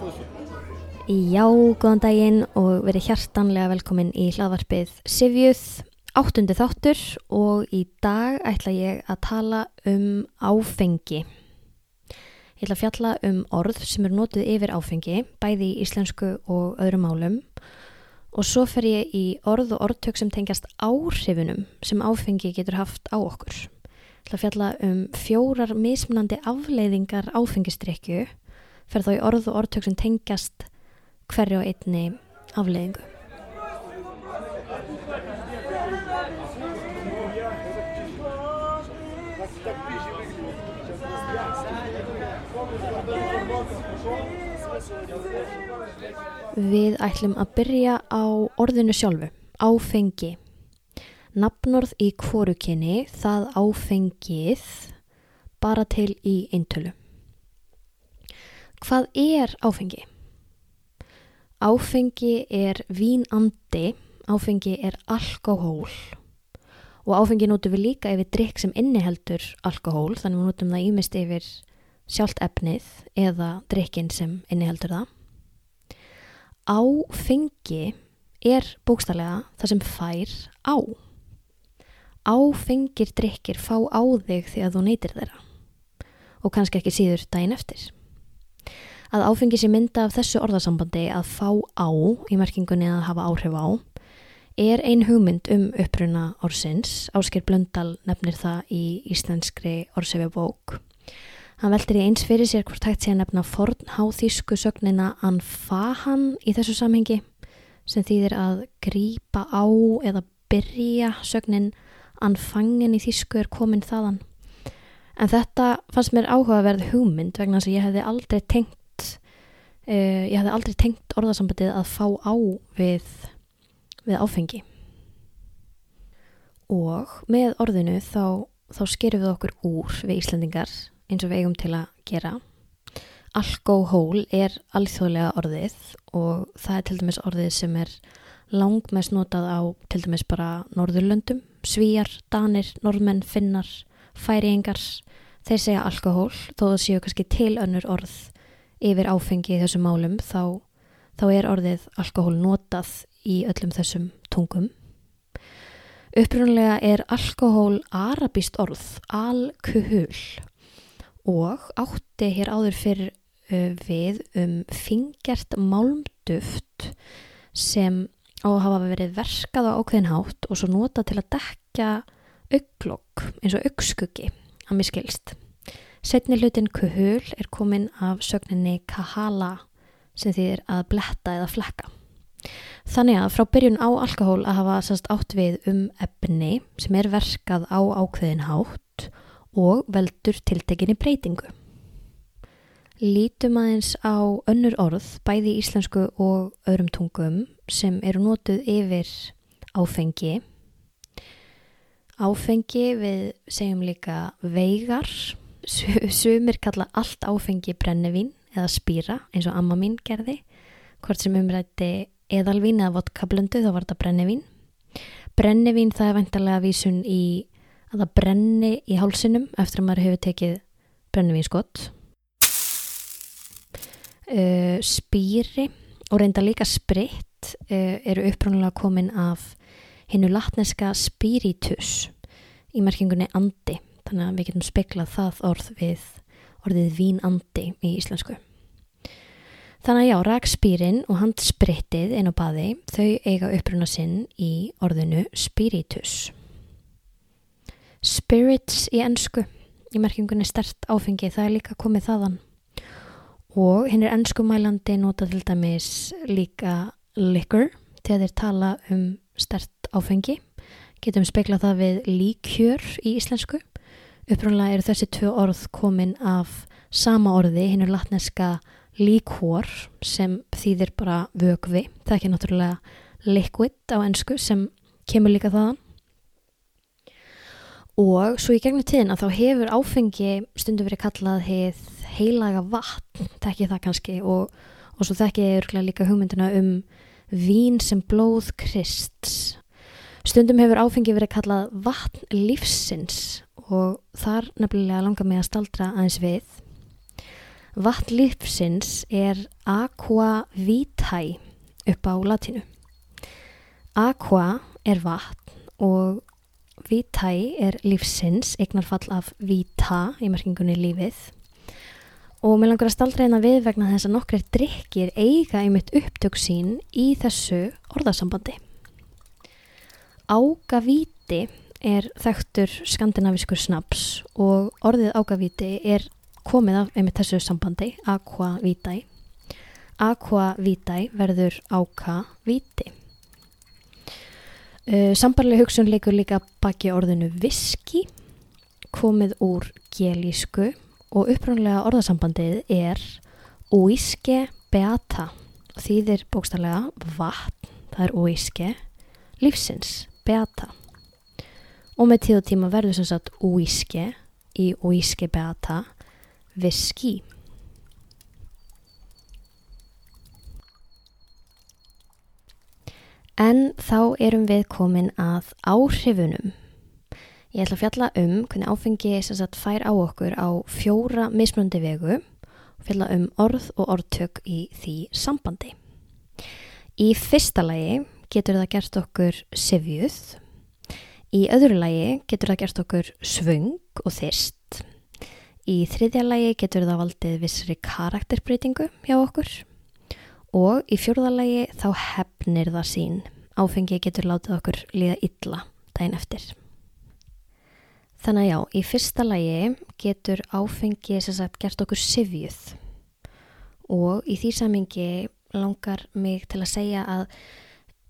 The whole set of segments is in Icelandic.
Já, góðan daginn og verið hjartanlega velkomin í hlaðvarpið Sivjuð, áttundi þáttur og í dag ætla ég að tala um áfengi. Ég ætla að fjalla um orð sem eru nótuð yfir áfengi, bæði í íslensku og öðrum málum og svo fer ég í orð og orðtök sem tengjast áhrifunum sem áfengi getur haft á okkur. Ég ætla að fjalla um fjórar mismunandi afleiðingar áfengistrykju, fer þá í orð og orðtök sem tengjast hverju á einni afleiðingu. Við ætlum að byrja á orðinu sjálfu, áfengi. Nafnorð í kvorukinni, það áfengið, bara til í eintölu. Hvað er áfengi? Áfengi er vínandi, áfengi er alkohól og áfengi notum við líka yfir drikk sem inniheldur alkohól, þannig við notum það ímest yfir sjálft efnið eða drikkin sem inniheldur það. Áfengi er bókstallega það sem fær á. Áfengir drikkir fá á þig að þú neytir þeirra og kannski ekki síður daginn eftir. Að áfengi sé mynda af þessu orðasambandi að fá á í merkingunni að hafa áhrif á er ein hugmynd um uppruna orsins. Ásker Blöndal nefnir það í íslenskri orsefjabók. Hann veldir í eins fyrir sér hvort hægt sé að nefna fornháþísku sögnina anfahan í þessu samhengi sem þýðir að grípa á eða byrja sögnin anfangin í þísku er komin þaðan. En þetta fannst mér áhugaverð hugmynd vegna þess að ég hefði aldrei tengt uh, ég hefði aldrei tengt orðasambandið að fá á við, við áfengi. Og með orðinu þá, þá skerum við okkur úr við Íslandingar eins og við eigum til að gera. Alkohól er alþjóðlega orðið og það er til dæmis orðið sem er langmest notað á til dæmis bara Norðurlöndum, Svíjar, Danir, Norðmenn, Finnar, Færiengar, þeir segja alkohól þó það séu kannski til önnur orð yfir áfengi í þessum málum þá, þá er orðið alkohól notað í öllum þessum tungum. Upprunlega er alkohól arabist orð, alkuhul og átti hér áður fyrir við um fingjart málmduft sem á að hafa verið verkað á ákveðinhátt og svo nota til að dekka auglokk eins og augskuggi að miskilst. Setni hlutin kuhul er komin af sögninni kahala sem þýðir að bletta eða flekka. Þannig að frá byrjun á alkohól að hafa sannst átt við um efni sem er verkað á ákveðin hátt og veldur tiltekinni breytingu. Lítum aðeins á önnur orð, bæði íslensku og öðrum tungum sem eru nótuð yfir áfengi. Áfengi við segjum líka veigar Sumir kalla allt áfengi brennevín eða spýra eins og amma mín gerði. Hvort sem umrætti eðalvín eða vodkablöndu þá var þetta brennevín. Brennevín það er vantarlega vísun í að það brenni í hálsinum eftir að maður hefur tekið brennevínskott. Uh, spýri og reynda líka spritt uh, eru upprónulega komin af hinnu latneska spiritus í merkingunni andi þannig að við getum speklað það orð við orðið vínandi í íslensku. Þannig að já, rakspýrin og handsprittið inn á baði, þau eiga uppruna sinn í orðinu spiritus. Spirits í ennsku, í merkingunni stert áfengi, það er líka komið þaðan. Og hinn er ennskumælandi nota til dæmis líka liquor, þegar þeir tala um stert áfengi. Getum speklað það við líkjör í íslensku Upprúnlega eru þessi tvö orð komin af sama orði, hinn er latneska líkvor sem þýðir bara vögvi. Það er ekki náttúrulega liquid á ennsku sem kemur líka þaðan. Og svo í gegnum tíðina þá hefur áfengi stundum verið kallað heið heilaga vatn, þekki það kannski og, og svo þekki ég líka hugmyndina um vín sem blóð krists. Stundum hefur áfengi verið kallað vatn lífsins og þar nefnilega langar mig að staldra aðeins við Vatn lífsins er aqua vitae upp á latinu. Aqua er vatn og vitae er lífsins, eignarfall af vita í merkingunni lífið. Og mér langar að staldra hérna við vegna þess að nokkrir drikkir eiga einmitt upptök sín í þessu orðasambandi. Ágavíti er þekktur skandinaviskur snaps og orðið ágavíti er komið af einmitt þessu sambandi, aqua vitae. Aqua vitae verður áka viti. Uh, Sambarlega hugsun leikur líka baki orðinu viski, komið úr gelísku og upprannlega orðasambandið er uiske beata. Þýðir bókstarlega vatn, það er uiske, lífsins, beata. Og með tíð og tíma verður sem sagt uiske í uiske beata viski. En þá erum við komin að áhrifunum. Ég ætla að fjalla um hvernig áfengi sagt, fær á okkur á fjóra mismunandi vegu og fjalla um orð og orðtök í því sambandi. Í fyrsta lagi getur það gert okkur sifjuð, í öðru lagi getur það gert okkur svöng og þyrst, Í þriðja lagi getur það valdið vissri karakterbreytingu hjá okkur og í fjórða lagi þá hefnir það sín. Áfengi getur látið okkur líða illa daginn eftir. Þannig að já, í fyrsta lagi getur áfengi sagt gert okkur sifjuð og í því samingi langar mig til að segja að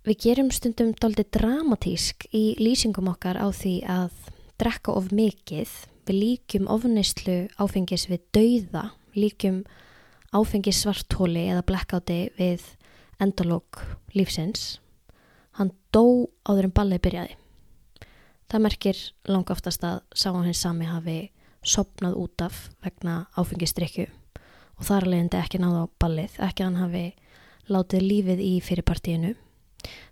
við gerum stundum doldi dramatísk í lýsingum okkar á því að drekka of mikið við líkjum ofnistlu áfengis við dauða, líkjum áfengis svartóli eða blackouti við endalók lífsins. Hann dó áður en ballið byrjaði. Það merkir langa oftast að sá hann sami hafi sopnað út af vegna áfengistrykju og þar leðindi ekki náða á ballið, ekki hann hafi látið lífið í fyrirpartíinu.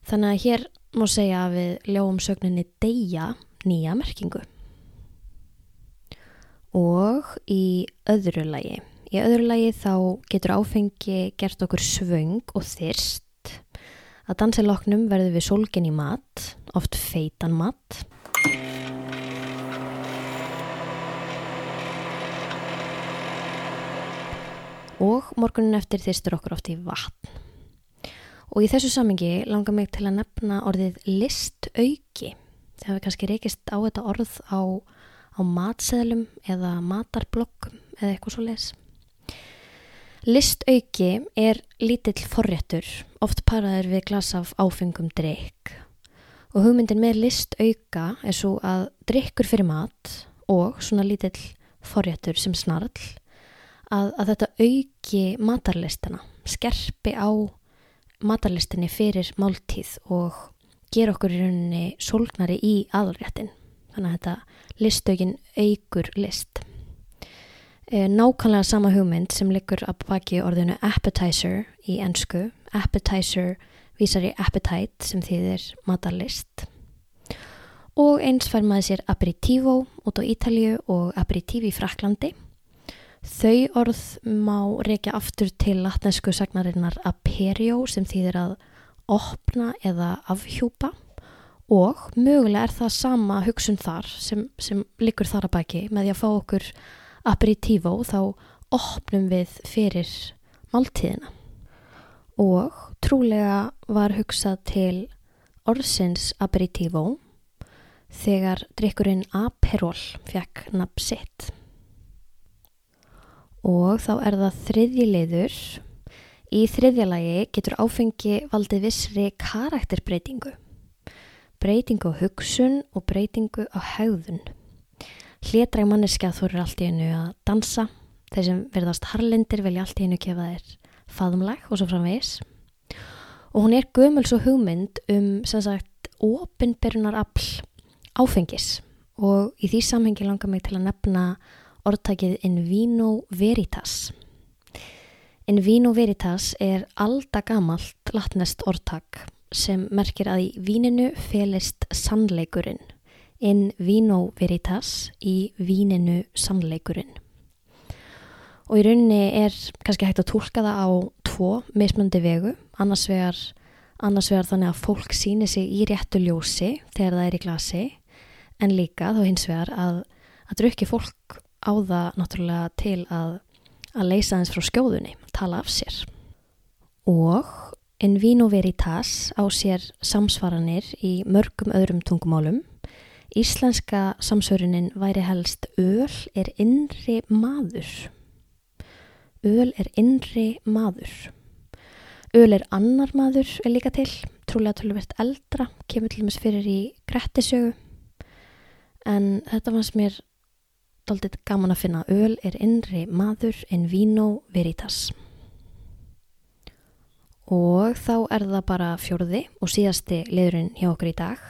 Þannig að hér má segja að við ljóum sögninni deyja nýja merkingu og í öðru lagi. Í öðru lagi þá getur áfengi gert okkur svöng og þyrst. Að dansiloknum verður við sólgen í mat, oft feitan mat. Og morgunin eftir þyrstur okkur oft í vatn. Og í þessu samingi langar mig til að nefna orðið listauki. Það hefur kannski reykist á þetta orð á á matseðlum eða matarblokkum eða eitthvað svo les. Listauki er lítill forréttur, oft paraður við glas af áfengum drikk og hugmyndin með listauka er svo að drikkur fyrir mat og svona lítill forréttur sem snarl að, að þetta auki matarlistana, skerpi á matarlistinni fyrir máltíð og ger okkur í rauninni sólgnari í aðalréttin. Þannig að þetta listökin eigur list. E, nákvæmlega sama hugmynd sem liggur að baki orðinu appetizer í ennsku. Appetizer vísar í appetite sem þýðir matarlist. Og eins fær maður sér aperitivo út á Ítalju og aperitivi í Fraklandi. Þau orð má reykja aftur til latnesku sagnarinnar aperio sem þýðir að opna eða afhjúpa. Og mögulega er það sama hugsun þar sem, sem likur þar að baki. Með því að fá okkur aperitivo þá opnum við fyrir máltíðina. Og trúlega var hugsað til orðsins aperitivo þegar drikkurinn Aperol fekk nafn sitt og þá er það þriðji leiður í þriðja lagi getur áfengi valdið vissri karakterbreytingu breytingu á hugsun og breytingu á haugðun. Hlétræg manneskja þorir allt í hennu að dansa, þeir sem verðast harlendir velja allt í hennu kefa þeir faðumlag og svo framvegis. Og hún er gömul svo hugmynd um sem sagt ofinberunar afl áfengis og í því samhengi langar mig til að nefna orðtækið in vino veritas. In vino veritas er aldagamalt latnest orðtak sem merkir að í víninu felist sannleikurinn, in vino veritas í víninu sannleikurinn. og í rauninni er kannski hægt að tólka það á tvo mismöndi vegu, annars vegar, annars vegar þannig að fólk síni sig í réttu ljósi þegar það er í glasi en líka þá hins vegar að, að drukki fólk á það náttúrulega til að, að leysa þess frá skjóðunni, tala af sér. Og in vino veritas á sér samsvaranir í mörgum öðrum tungumálum Íslenska samsörunin væri helst öl er innri maður. Öl er innri maður. Öl er annar maður er líka til, trúlega tölvert eldra, kemur til dæmis fyrir í grettisögu. En þetta fannst mér doldið gaman að finna. Öl er innri maður en vino veritas. Og þá er það bara fjörði og síðasti liðurinn hjá okkur í dag.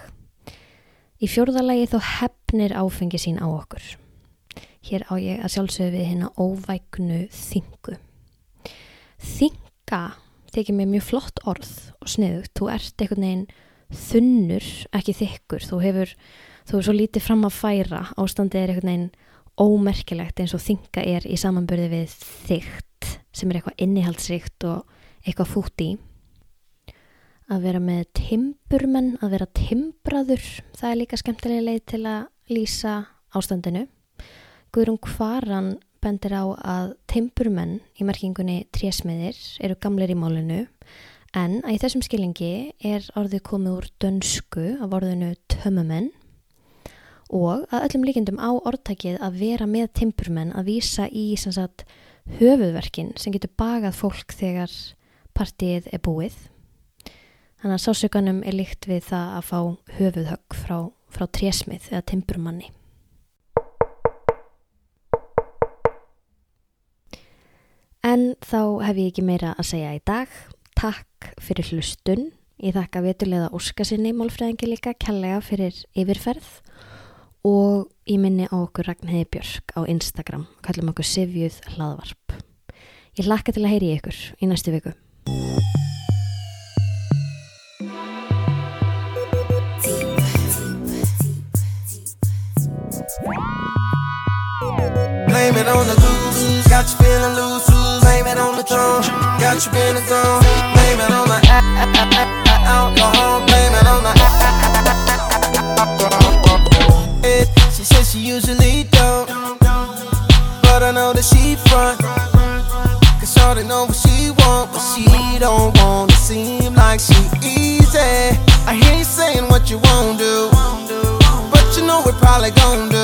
Í fjórðalagi þá hefnir áfengi sín á okkur. Hér á ég að sjálfsögðu við hérna óvægnu þingu. Þinga þykir mér mjög flott orð og sniðugt. Þú ert einhvern veginn þunnur, ekki þykkur. Þú hefur, þú hefur svo lítið fram að færa. Ástandið er einhvern veginn ómerkilegt eins og þinga er í samanbörði við þygt sem er eitthvað innihaldsrikt og eitthvað fút í að vera með timburmenn, að vera timbraður, það er líka skemmtilega leið til að lýsa ástandinu. Guðrún Kvaran bendir á að timburmenn í merkingunni trésmiðir eru gamleir í málinu en að í þessum skilingi er orðið komið úr dönsku af orðinu tömmumenn og að öllum líkendum á orðtækið að vera með timburmenn að vísa í sagt, höfuðverkin sem getur bagað fólk þegar partíið er búið Þannig að sásökanum er líkt við það að fá höfuðhögg frá, frá trésmið eða timburmanni. En þá hef ég ekki meira að segja í dag. Takk fyrir hlustun. Ég þakka vetulega óskasinni málfræðingi líka kjallega fyrir yfirferð og ég minni á okkur Ragnhildi Björk á Instagram. Kallum okkur Sivjuð hlaðvarp. Ég hlakka til að heyri ykkur í næstu viku. Blame it on the goose. Got you feeling loose. Blame it on the throne. Got you feeling gone. Blame it on the probably gonna do